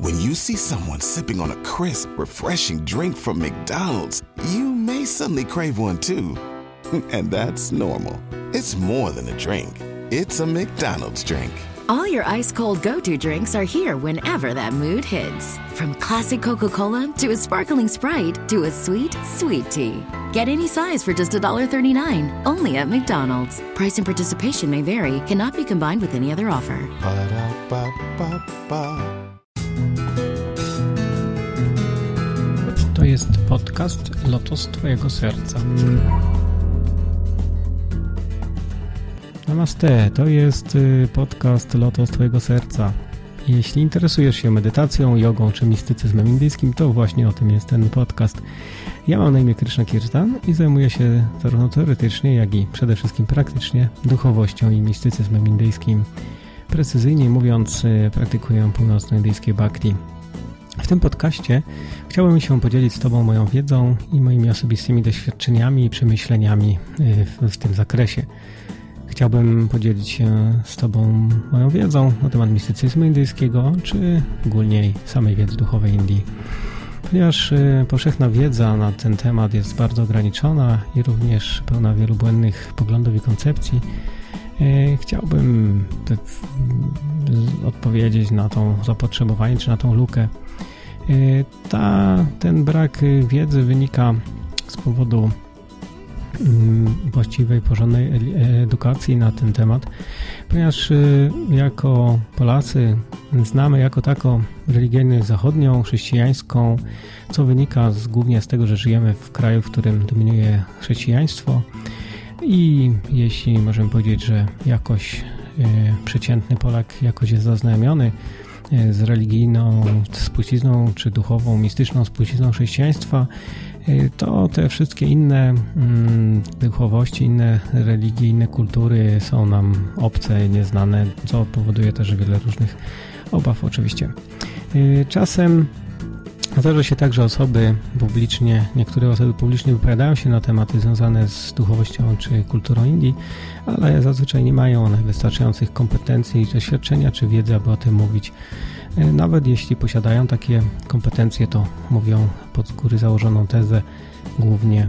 When you see someone sipping on a crisp, refreshing drink from McDonald's, you may suddenly crave one too. And that's normal. It's more than a drink. It's a McDonald's drink. All your ice cold go to drinks are here whenever that mood hits. From classic Coca Cola to a sparkling Sprite to a sweet, sweet tea. Get any size for just $1.39 only at McDonald's. Price and participation may vary, cannot be combined with any other offer. Ba-da-ba-ba-ba. Jest podcast Lotos Twojego Serca. Namaste, to jest y, podcast Lotos Twojego Serca. Jeśli interesujesz się medytacją, jogą czy mistycyzmem indyjskim, to właśnie o tym jest ten podcast. Ja mam na imię Krishna Kirtan i zajmuję się zarówno teoretycznie, jak i przede wszystkim praktycznie duchowością i mistycyzmem indyjskim. Precyzyjnie mówiąc, y, praktykuję północnoindyjskie bhakti. W tym podcaście chciałbym się podzielić z Tobą moją wiedzą i moimi osobistymi doświadczeniami i przemyśleniami y, w, w tym zakresie. Chciałbym podzielić się z Tobą moją wiedzą na temat mistycyzmu indyjskiego, czy ogólnie samej wiedzy duchowej Indii. Ponieważ y, powszechna wiedza na ten temat jest bardzo ograniczona i również pełna wielu błędnych poglądów i koncepcji, y, chciałbym odpowiedzieć na tą zapotrzebowanie, czy na tą lukę. Y, Ta, ten brak y, wiedzy wynika z powodu mm, właściwej, porządnej eli- edukacji na ten temat, ponieważ y, jako Polacy znamy jako taką religię zachodnią, chrześcijańską, co wynika z, głównie z tego, że żyjemy w kraju, w którym dominuje chrześcijaństwo. I jeśli możemy powiedzieć, że jakoś y, przeciętny Polak jakoś jest zaznajomiony z religijną spuścizną, czy duchową, mistyczną spuścizną chrześcijaństwa, y, to te wszystkie inne mm, duchowości, inne religie, inne kultury są nam obce, nieznane, co powoduje też wiele różnych obaw oczywiście. Y, Czasem Zdarza się tak, że osoby publicznie, niektóre osoby publicznie wypowiadają się na tematy związane z duchowością czy kulturą Indii, ale zazwyczaj nie mają one wystarczających kompetencji, doświadczenia czy wiedzy, aby o tym mówić. E, Nawet jeśli posiadają takie kompetencje, to mówią pod góry założoną tezę, głównie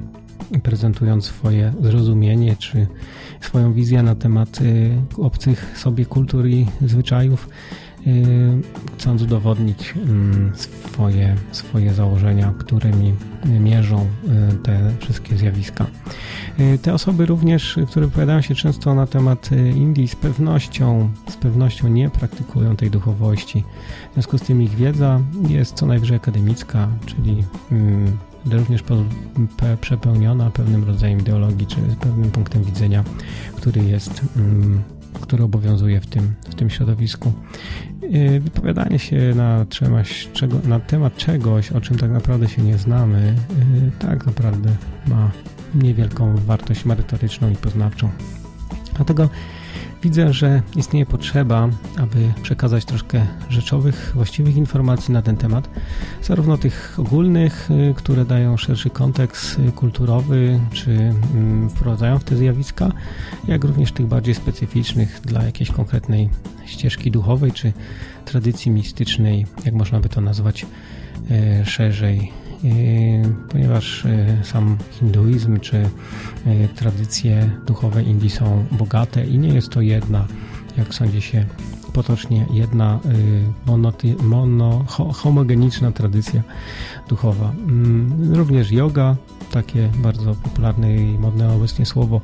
prezentując swoje zrozumienie czy swoją wizję na temat y, obcych sobie kultur i zwyczajów, chcąc udowodnić mm, swoje, swoje założenia, którymi mierzą y, te wszystkie zjawiska. Y, Te osoby również, y, które wypowiadają się często na temat y, Indii, z pewnością, z pewnością nie praktykują tej duchowości. W związku z tym ich wiedza jest co najwyżej akademicka, czyli również przepełniona pewnym rodzajem ideologii, czy pewnym punktem widzenia, który jest, mm, który obowiązuje w tym, w tym środowisku. Yy, Wypowiadanie się na, czego, na temat czegoś, o czym tak naprawdę się nie znamy, yy, tak naprawdę ma niewielką wartość merytoryczną i poznawczą. Dlatego widzę, że istnieje potrzeba, aby przekazać troszkę rzeczowych, właściwych informacji na ten temat, zarówno tych ogólnych, y, które dają szerszy kontekst y, kulturowy, czy mm, wprowadzają w te zjawiska, jak również tych bardziej specyficznych dla jakiejś konkretnej ścieżki duchowej, czy tradycji mistycznej, jak można by to nazwać y, szerzej ponieważ yy, sam hinduizm czy yy, tradycje duchowe Indii są bogate i nie jest to jedna, jak sądzi się potocznie, jedna monoty, mono, ho, homogeniczna tradycja duchowa. Mm, Również yoga, takie bardzo popularne i modne obecnie słowo,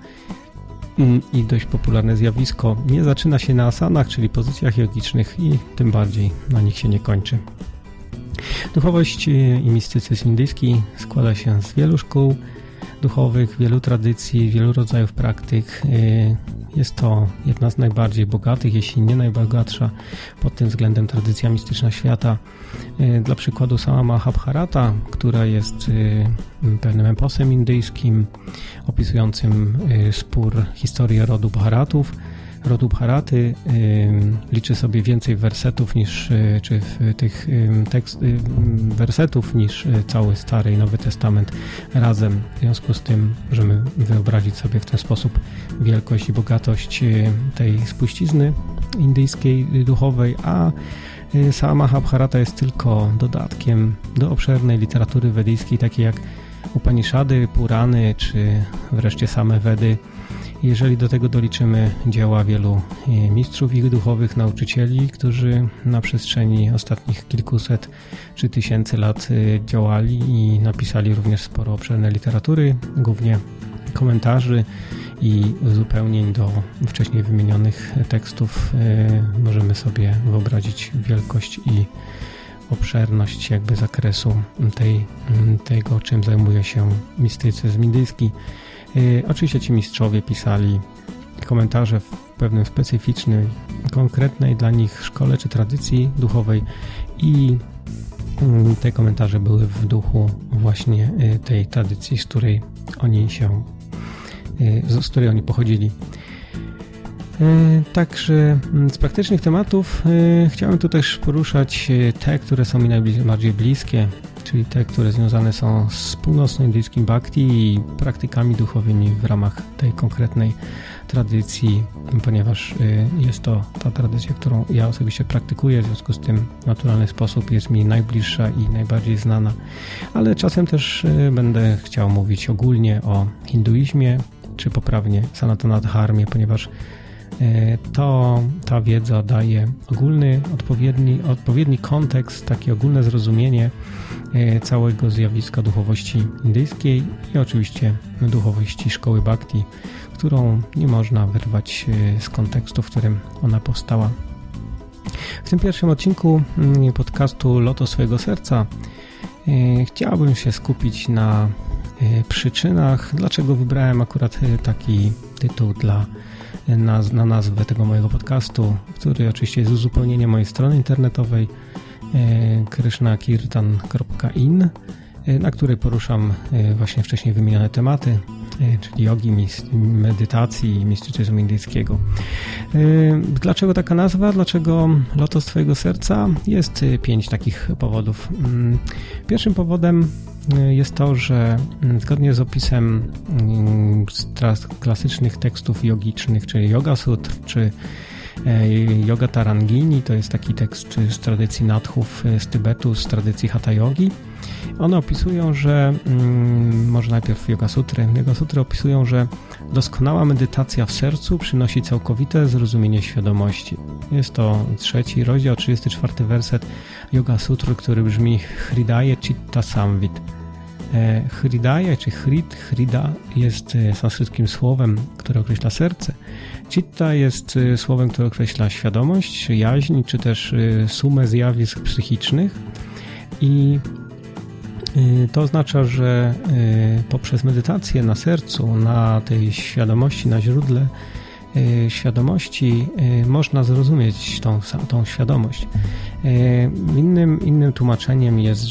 mm, i dość popularne zjawisko, nie zaczyna się na asanach, czyli pozycjach jogicznych i tym bardziej na nich się nie kończy. Duchowość y, i mistycyzm indyjski składa się z wielu szkół duchowych, wielu tradycji, wielu rodzajów praktyk. Y, Jest to jedna z najbardziej bogatych, jeśli nie najbogatsza pod tym względem tradycja mistyczna świata. Y, Dla przykładu sama Mahabharata, która jest pewnym eposem indyjskim opisującym spór historii rodu Bharatów, rodu Bharaty y, liczy sobie więcej wersetów niż, y, czy tych tekst, wersetów niż y, cały Stary i Nowy Testament razem. W związku z tym możemy wyobrazić sobie w ten sposób wielkość i bogatość y, tej spuścizny indyjskiej duchowej, a Sama Mahabharata jest tylko dodatkiem do obszernej literatury wedyjskiej, takiej jak Upanishady, Purany czy wreszcie same Wedy. Jeżeli do tego doliczymy dzieła wielu e, mistrzów i duchowych nauczycieli, którzy na przestrzeni ostatnich kilkuset czy tysięcy lat e, działali i napisali również sporo obszerne literatury, głównie komentarzy i uzupełnień do wcześniej wymienionych tekstów, e, możemy sobie wyobrazić wielkość i obszerność jakby zakresu tej, tego, czym zajmuje się mistycyzm indyjski. Y, oczywiście ci mistrzowie pisali komentarze w pewnym specyficznej, konkretnej dla nich szkole czy tradycji duchowej i mm, te komentarze były w duchu właśnie y, tej tradycji, z której oni się, y, z której oni pochodzili. Także mm, z praktycznych tematów chciałem tu też poruszać te, które są mi najbardziej bliskie, czyli te, które związane są z północnoindyjskim bhakti i praktykami duchowymi w ramach tej konkretnej tradycji, ponieważ y, jest to ta tradycja, którą ja osobiście praktykuję, w związku z tym w naturalny sposób jest mi najbliższa i najbardziej znana. Ale czasem też y, będę chciał mówić ogólnie o hinduizmie, czy poprawnie Sanatana Dharmie, ponieważ to ta wiedza daje ogólny, odpowiedni, odpowiedni kontekst, takie ogólne zrozumienie E, całego zjawiska duchowości indyjskiej i oczywiście duchowości szkoły Bhakti, którą nie można wyrwać e, z kontekstu, w którym ona powstała. W tym pierwszym odcinku mm, podcastu Loto swojego serca e, chciałbym się skupić na przyczynach, dlaczego wybrałem akurat taki tytuł dla na nazwę tego mojego podcastu, który oczywiście jest uzupełnieniem mojej strony internetowej E, krishnakirtan.in, e, na której poruszam e, właśnie wcześniej wymienione tematy, czyli jogi, medytacji i mistycyzmu indyjskiego. Dlaczego taka nazwa? Dlaczego Lotos Twojego Serca? Jest pięć takich powodów. Mm, pierwszym powodem jest to, że mm, zgodnie z opisem mm, klasycznych tekstów jogicznych, czyli Yoga Sutr, czy yoga Tarangini to jest taki tekst z tradycji nadchów e, z Tybetu, z tradycji Hatha Yogi. One opisują, że, mm, może najpierw Yoga Sutry. Yoga Sutry opisują, że doskonała medytacja w sercu przynosi całkowite zrozumienie świadomości. Jest to trzeci rozdział, 34 werset Yoga Sutry, który brzmi Hridaye Chitta Samvit. E, Hridaya czy Hrid, Hrida jest sanskrytkim słowem, które określa serce. Citta jest y, słowem, które określa świadomość, jaźń, czy też sumę zjawisk psychicznych i to oznacza, że poprzez medytację na sercu, na tej świadomości, na źródle świadomości można zrozumieć tą, tą świadomość. Innym, innym tłumaczeniem jest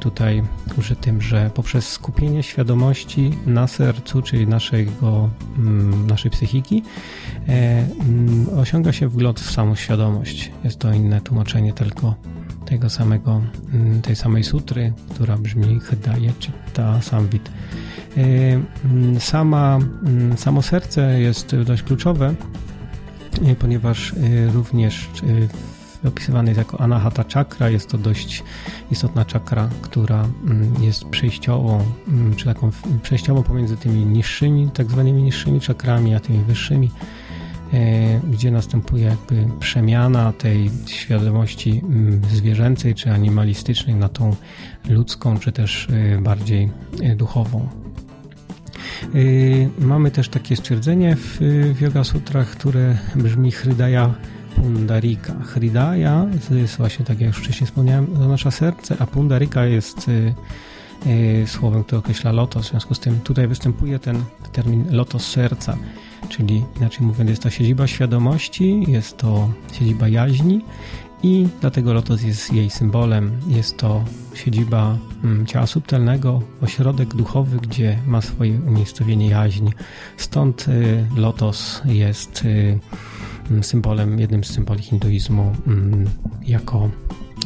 tutaj użytym, że poprzez skupienie świadomości na sercu, czyli naszego, mm, naszej psychiki, mm, osiąga się wgląd w samą świadomość. Jest to inne tłumaczenie tylko tego samego, mm, tej samej sutry, która brzmi Hydaya Chitta Samvit. E, mm, sama, samo serce jest dość kluczowe, e, ponieważ również opisywane jest jako Anahata Chakra. Jest to dość istotna czakra, która jest przejściową, czy taką przejściową pomiędzy tymi niższymi, tak zwanymi niższymi czakrami, a tymi wyższymi. E, gdzie następuje jakby przemiana tej świadomości mm, zwierzęcej czy animalistycznej na tą ludzką, czy też e, bardziej e, duchową. Mamy też takie stwierdzenie w, Yoga Sutrach, które brzmi Hridaya Pundarika. Hridaya jest właśnie, tak jak już wcześniej wspomniałem, oznacza serce, a Pundarika jest słowem, które określa lotos. W związku z tym tutaj występuje ten termin lotos serca czyli inaczej mówiąc jest to siedziba świadomości, jest to siedziba jaźni i dlatego lotos jest jej symbolem. Jest to siedziba mm, ciała subtelnego, ośrodek duchowy, gdzie ma swoje umiejscowienie jaźń. Stąd y, lotos jest y, mm, symbolem, jednym z symboli hinduizmu mm, jako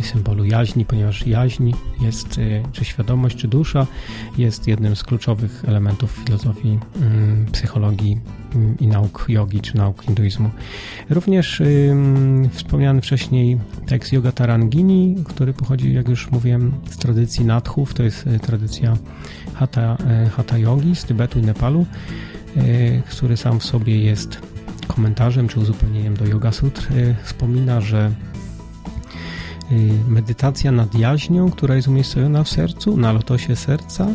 symbolu jaźni, ponieważ jaźń jest, y, czy świadomość, czy dusza jest jednym z kluczowych elementów filozofii, mm, psychologii mm, i nauk jogi, czy nauk hinduizmu. Również wspomniany wcześniej tekst Yoga Tarangini, który pochodzi, jak już mówiłem, z tradycji Nadchów, to jest tradycja Hatha, hatha yogi z Tybetu i Nepalu, który sam w sobie jest komentarzem czy uzupełnieniem do Yoga Sutr, wspomina, że medytacja nad jaźnią, która jest umiejscowiona w sercu, na lotosie serca,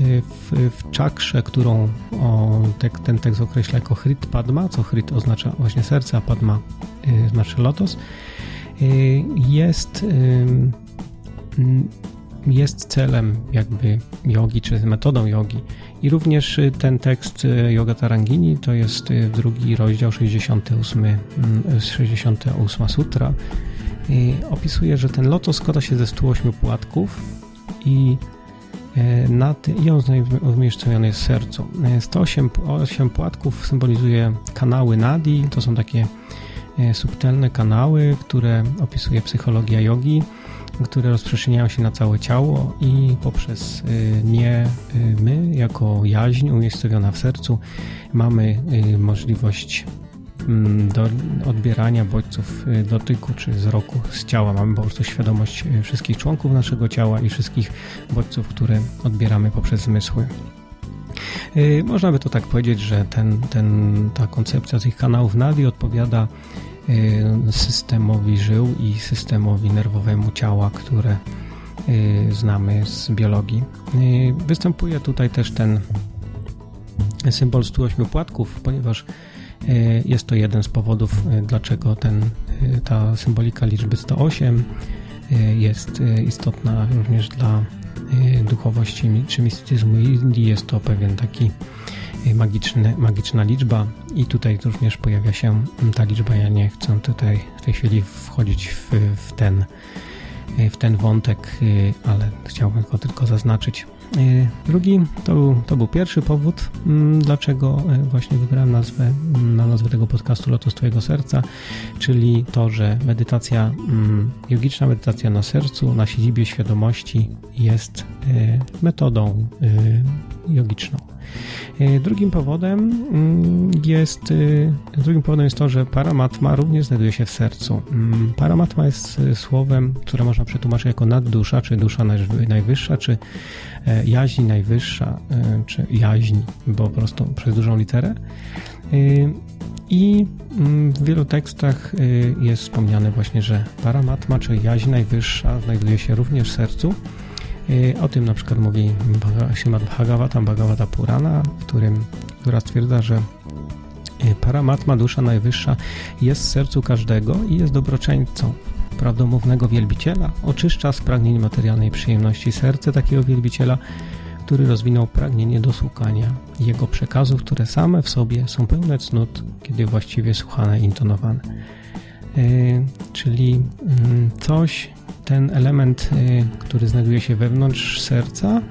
y, w, w czakrze, którą o, te, ten tekst określa jako Hrit Padma, co Hrit oznacza właśnie serce, a Padma y, znaczy lotos, jest, jest celem jakby jogi, czy metodą jogi. I również ten tekst Yoga Tarangini to jest drugi rozdział 68, 68 sutra, opisuje, że ten lotos składa się ze 108 płatków i e, na ty, i on umieszczony jest w sercu. 108 8 płatków symbolizuje kanały nadi, to są takie e, subtelne kanały, które opisuje psychologia jogi, które rozprzestrzeniają się na całe ciało i poprzez e, nie my, jako jaźń umiejscowiona w sercu, mamy możliwość do odbierania bodźców y, dotyku czy wzroku z ciała. Mamy po prostu świadomość y, wszystkich członków naszego ciała i wszystkich bodźców, które odbieramy poprzez zmysły. Y, można by to tak powiedzieć, że ten, ten, ta koncepcja tych kanałów nadi odpowiada systemowi żył i systemowi nerwowemu ciała, które znamy z biologii. Występuje tutaj też ten symbol 108 płatków, ponieważ jest to jeden z powodów, e, dlaczego ten, e, ta symbolika liczby 108 jest istotna również dla duchowości czy mistycyzmu Indii. Jest to pewien taki magiczny, magiczna liczba i tutaj również pojawia się ta liczba. Ja nie chcę tutaj w tej chwili wchodzić w, w ten w ten wątek, ale chciałbym go tylko zaznaczyć. E, drugi to był, to był pierwszy powód, mm, dlaczego e, właśnie wybrałem nazwę, mm, na nazwę tego podcastu Lotus Twojego Serca, czyli to, że medytacja, mm, jogiczna medytacja na sercu, na siedzibie świadomości jest e, metodą jogiczną. Drugim powodem jest, drugim powodem jest to, że paramatma również znajduje się w sercu. Paramatma jest słowem, które można przetłumaczyć jako naddusza, czy dusza najwyższa, czy jaźń najwyższa, czy jaźń, bo po prostu przez dużą literę. I mm, w wielu tekstach jest wspomniane właśnie, że paramatma, czy jaźń najwyższa znajduje się również w sercu. O tym na przykład mówi Śrimad Bhagavatam, Bhagavata Purana, w którym, która stwierdza, że e, Paramatma, dusza najwyższa, jest w sercu każdego i jest dobroczyńcą prawdomównego wielbiciela, oczyszcza z pragnień materialnej przyjemności serce takiego wielbiciela, który rozwinął pragnienie do słuchania jego przekazów, które same w sobie są pełne cnót, kiedy właściwie słuchane i intonowane. Yy, czyli yy, coś, ten element, y, który znajduje się wewnątrz serca,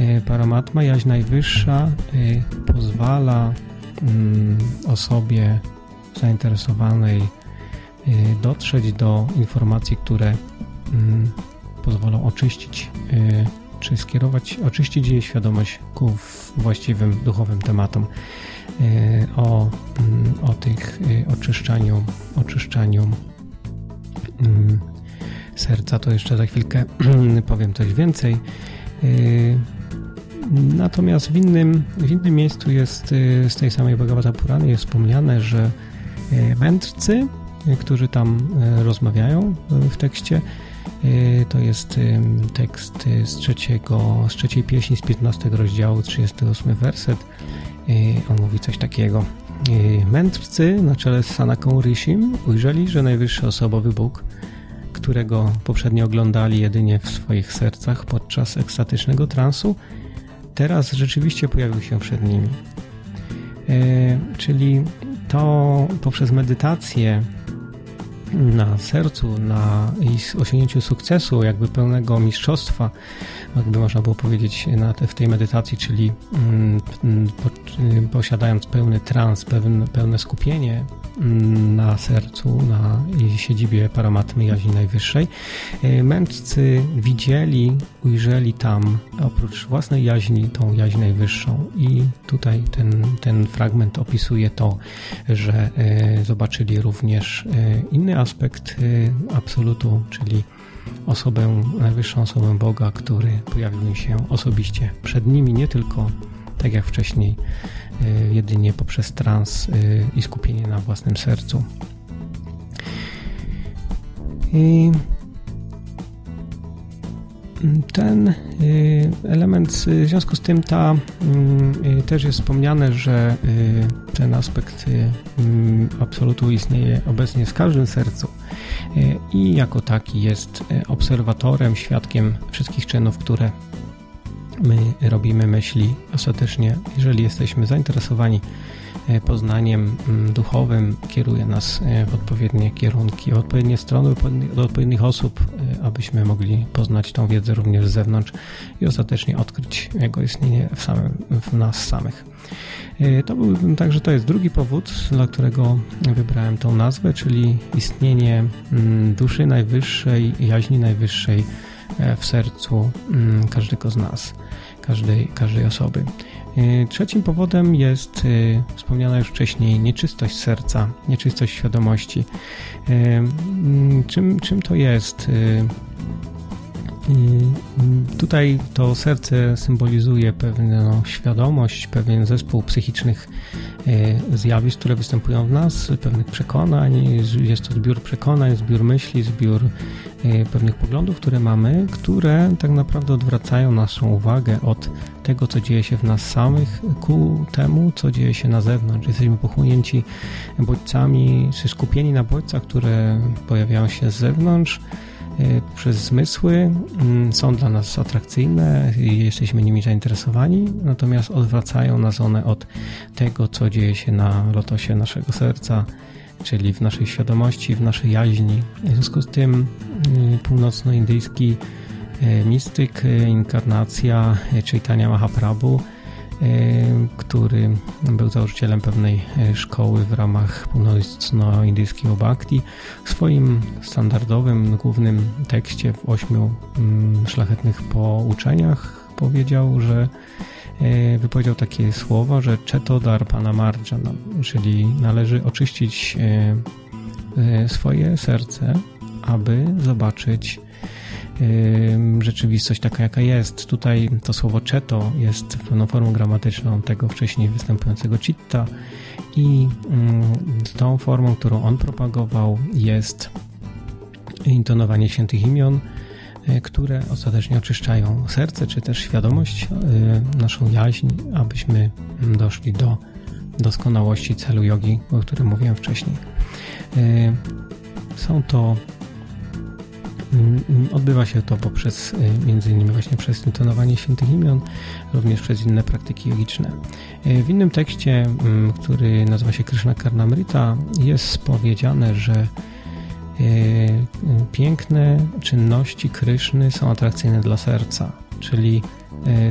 y, paramatma, jaźń najwyższa, pozwala mm, osobie zainteresowanej dotrzeć do informacji, które mm, pozwolą oczyścić czy skierować, oczyścić jej świadomość ku właściwym duchowym tematom o, mm, o tych oczyszczaniu, oczyszczaniu serca, to jeszcze za chwilkę powiem coś więcej. Y, natomiast w innym, w innym miejscu jest y, z tej samej Bhagavata Purany jest wspomniane, że y, mędrcy, którzy tam rozmawiają w tekście, to jest tekst z, trzeciego, z trzeciej pieśni z 15 rozdziału, 38 werset. On mówi coś takiego. Mędrcy na czele z Sanaką Rishim ujrzeli, że najwyższy osobowy Bóg którego poprzednio oglądali jedynie w swoich sercach podczas ekstatycznego transu, teraz rzeczywiście pojawił się przed nimi. E, czyli to poprzez medytację na sercu, na osiągnięciu sukcesu, jakby pełnego mistrzostwa, jakby można było powiedzieć te, w tej medytacji, czyli mm, po, posiadając pełny trans, pełne, pełne skupienie mm, na sercu, na siedzibie paramatmy jaźni najwyższej, y, mędrcy widzieli, ujrzeli tam oprócz własnej jaźni tą jaźń najwyższą. I tutaj ten, ten fragment opisuje to, że y, zobaczyli również y, inny aspekt absolutu, czyli osobę, najwyższą osobę Boga, który pojawił się osobiście przed nimi, nie tylko tak jak wcześniej, y, jedynie poprzez trans y, i skupienie na własnym sercu. I ten y, element, w związku z tym ta też jest wspomniane, że ten aspekt absolutu istnieje obecnie w każdym sercu i jako taki jest obserwatorem, świadkiem wszystkich czynów, które my robimy myśli. Ostatecznie, jeżeli jesteśmy zainteresowani poznaniem mm, duchowym, kieruje nas e, w odpowiednie kierunki, w odpowiednie strony, do odpowiednich osób, e, abyśmy mogli poznać tą wiedzę również z zewnątrz i ostatecznie odkryć jego istnienie w, samym, w nas samych. To był, także to jest drugi powód, dla którego wybrałem tą nazwę, czyli istnienie mm, duszy najwyższej, jaźni najwyższej w sercu mm, każdego z nas każdej, każdej osoby. Y, trzecim powodem jest y, wspomniana już wcześniej nieczystość serca, nieczystość świadomości. Mm, czym, czym to jest? Tutaj to serce symbolizuje pewną świadomość, pewien zespół psychicznych zjawisk, które występują w nas, pewnych przekonań. Jest to zbiór przekonań, zbiór myśli, zbiór Y, pewnych poglądów, które mamy, które tak naprawdę odwracają naszą uwagę od tego, co dzieje się w nas samych, ku temu, co dzieje się na zewnątrz. Jesteśmy pochłonięci bodźcami, czy skupieni na bodźcach, które pojawiają się z zewnątrz przez zmysły, mm, są dla nas atrakcyjne i jesteśmy nimi zainteresowani, natomiast odwracają nas one od tego, co dzieje się na lotosie naszego serca, czyli w naszej świadomości, w naszej jaźni. W związku z tym y, północnoindyjski y, mistyk, y, inkarnacja Chaitanya Mahaprabhu, który był założycielem pewnej szkoły w ramach północnoindyjskiego bhakti, w swoim standardowym, głównym tekście w ośmiu mm, szlachetnych pouczeniach powiedział, że E, wypowiedział takie słowa, że Cheto Darpana Marjana, czyli należy oczyścić e, e, swoje serce, aby zobaczyć rzeczywistość taka, jaka jest. Tutaj to słowo cheto jest pewną formą gramatyczną tego wcześniej występującego chitta i tą formą, którą on propagował jest intonowanie świętych imion, E, które ostatecznie oczyszczają serce, czy też świadomość, e, naszą jaźń, abyśmy doszli do doskonałości celu jogi, o którym mówiłem wcześniej. E, są to Odbywa się to poprzez między innymi właśnie przez intonowanie świętych imion, również przez inne praktyki jogiczne. W innym tekście, który nazywa się Krishna Karnamrita, jest powiedziane, że Y, piękne czynności Kryszny są atrakcyjne dla serca, czyli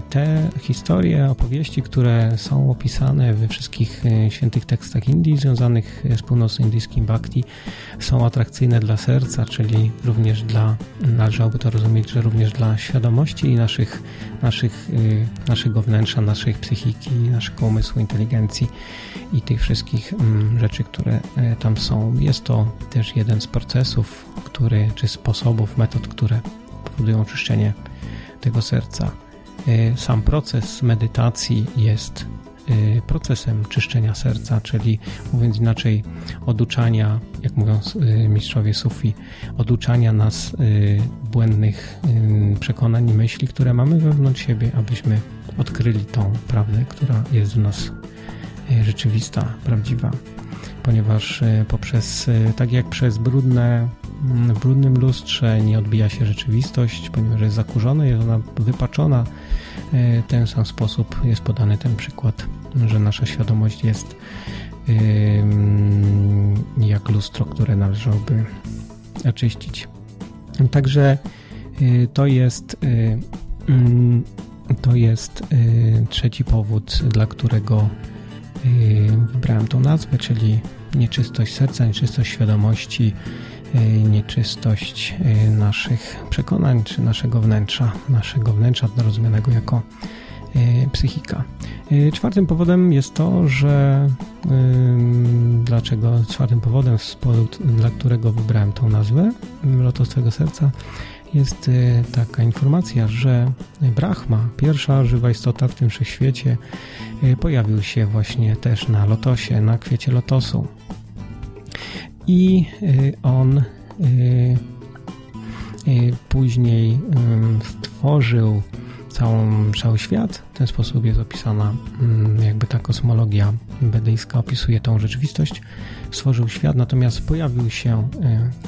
te historie, opowieści, które są opisane we wszystkich y, świętych tekstach Indii związanych z północnoindyjskim bhakti są atrakcyjne dla serca, czyli również dla, należałoby to rozumieć, że również dla świadomości i naszych, naszych, naszego wnętrza, naszej psychiki, naszego umysłu, inteligencji i tych wszystkich mm, rzeczy, które e, tam są. Jest to też jeden z procesów, który, czy sposobów, metod, które powodują oczyszczenie tego serca. E, sam proces medytacji jest e, procesem czyszczenia serca, czyli mówiąc inaczej, oduczania, jak mówią mistrzowie Sufi, oduczania nas błędnych przekonań i myśli, które mamy wewnątrz siebie, abyśmy odkryli tą prawdę, która jest w nas E, rzeczywista, prawdziwa, ponieważ e, poprzez, e, tak jak przez brudne, w brudnym lustrze nie odbija się rzeczywistość, ponieważ jest zakurzona, jest ona wypaczona, w ten sam sposób jest podany ten przykład, że nasza świadomość jest jak lustro, które należałoby oczyścić. Także to jest mm, to jest trzeci powód, dla którego wybrałem tą nazwę, czyli nieczystość serca, nieczystość świadomości, nieczystość naszych przekonań czy naszego wnętrza, naszego wnętrza rozumianego jako psychika. Czwartym powodem jest to, że dlaczego czwartym powodem, dla którego wybrałem tą nazwę Lotos Twojego Serca jest taka informacja, że Brahma, pierwsza żywa istota w tym wszechświecie, pojawił się właśnie też na lotosie, na kwiecie lotosu. I on później stworzył całą, cały świat. W ten sposób jest opisana jakby ta kosmologia bedyjska opisuje tą rzeczywistość. Stworzył świat, natomiast pojawił się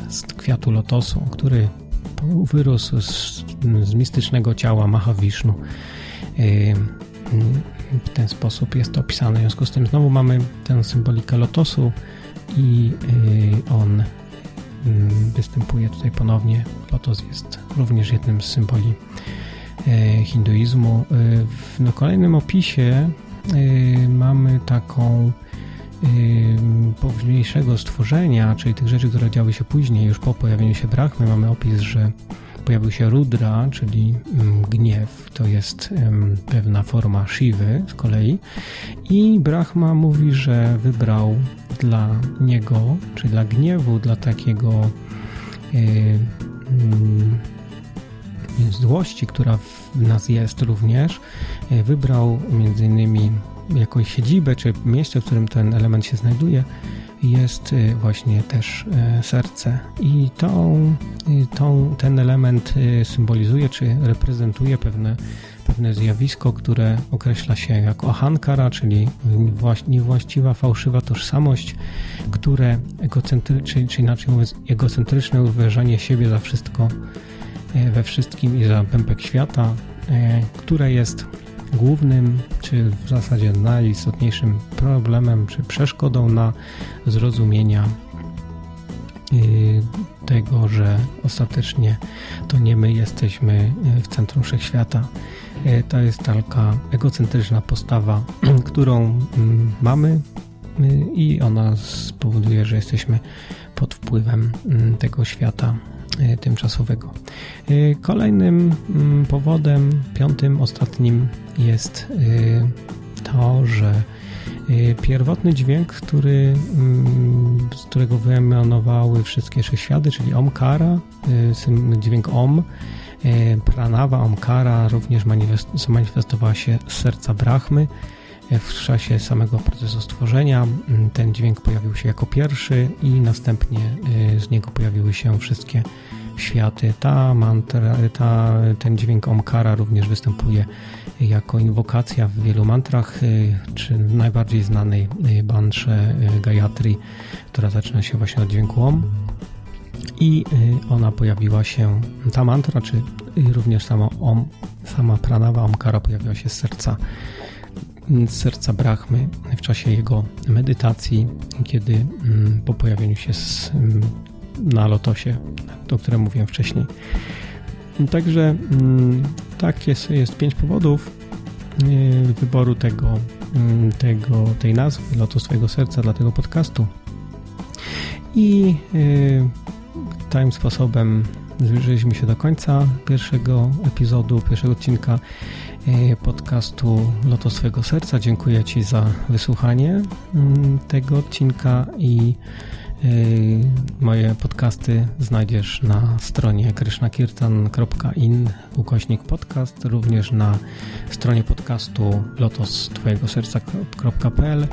z kwiatu lotosu, który wyrósł z, z mistycznego ciała Mahavishnu. W ten sposób jest to opisane. W związku z tym znowu mamy tę symbolikę lotosu i e, on mm, występuje tutaj ponownie. Lotos jest również jednym z symboli E, hinduizmu. E, w kolejnym opisie mamy taką późniejszego stworzenia, czyli tych rzeczy, które działy się później, już po pojawieniu się Brahmy, mamy opis, że pojawił się Rudra, czyli mm, gniew, to jest pewna forma Shivy z kolei. I Brahma mówi, że wybrał dla niego, czyli dla gniewu, dla takiego mm, złości, która w nas jest również, e, wybrał między innymi jakąś siedzibę, czy miejsce, w którym ten element się znajduje, jest e, właśnie też e, serce. I tą, tą, ten element symbolizuje, czy reprezentuje pewne, pewne zjawisko, które określa się jako ahankara, czyli niewłaściwa, fałszywa tożsamość, które egocentryczne, czy inaczej mówiąc, egocentryczne uważanie siebie za wszystko E, we wszystkim i za pępek świata, e, które jest głównym, czy w zasadzie najistotniejszym problemem, czy przeszkodą na zrozumienia e, tego, że ostatecznie to nie my jesteśmy w centrum wszechświata. To jest taka egocentryczna postawa, którą mm, mamy i ona spowoduje, że jesteśmy pod wpływem mm, tego świata tymczasowego. E, kolejnym mm, powodem, piątym, ostatnim jest e, to, że pierwotny dźwięk, który, mm, z którego wyemanowały wszystkie światy, czyli Omkara, dźwięk Om, Pranawa Omkara również zamanifestowała się z serca Brahmy. W czasie samego procesu stworzenia mm, ten dźwięk pojawił się jako pierwszy i następnie z niego pojawiły się wszystkie światy. Ta mantra, ta, ten dźwięk Omkara również występuje jako inwokacja w wielu mantrach, y, czy najbardziej znanej bantrze y, Gayatri, która zaczyna się właśnie od dźwięku Om. I y, ona pojawiła się, ta mantra, czy również sama Om, sama pranawa Omkara pojawiła się z serca z serca Brahmy w czasie jego medytacji, kiedy mm, po pojawieniu się z mm, na lotosie, o którym mówiłem wcześniej. Także mm, tak jest, jest pięć powodów y, wyboru tego, tego, tej nazwy Lotos Twojego Serca dla tego podcastu. I y, tym sposobem zbliżyliśmy się do końca pierwszego epizodu, pierwszego odcinka podcastu Lotos Twojego Serca. Dziękuję Ci za wysłuchanie mm, tego odcinka i moje podcasty znajdziesz na stronie krishnakirtan.in ukośnik podcast, również na stronie podcastu lotostwojegoserca.pl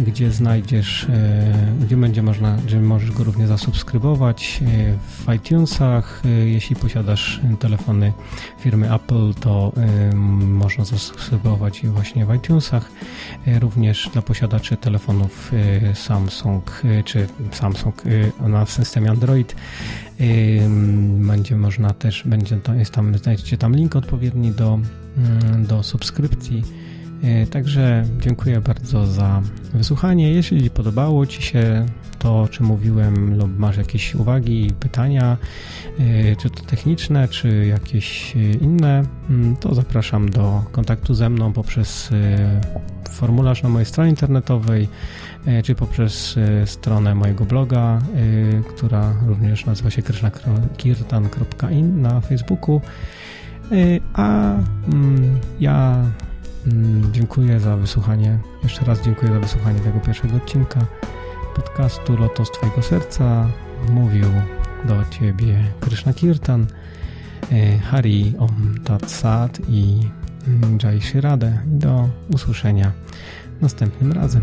gdzie znajdziesz, e, gdzie będzie można, gdzie możesz go również zasubskrybować e, w iTunesach. Jeśli posiadasz telefony firmy Apple, to można zasubskrybować je właśnie w iTunesach. Również dla posiadaczy telefonów Samsung czy Samsung na systemie Android będzie można też, będzie, jest tam, znajdziecie tam link odpowiedni do, mm, do subskrypcji Także dziękuję bardzo za wysłuchanie. Jeśli podobało Ci się to, o czym mówiłem, lub masz jakieś uwagi, pytania, czy to techniczne, czy jakieś inne, mm, to zapraszam do kontaktu ze mną poprzez formularz na mojej stronie internetowej, czy poprzez stronę mojego bloga, która również nazywa się krishnakirtan.in na Facebooku. A mm, ja mm, dziękuję za wysłuchanie. Jeszcze raz dziękuję za wysłuchanie tego pierwszego odcinka podcastu Lotos Twojego Serca. Mówił do Ciebie Krishna Kirtan, Hari Om Tat Sat i Jai Shirade. Do usłyszenia następnym razem.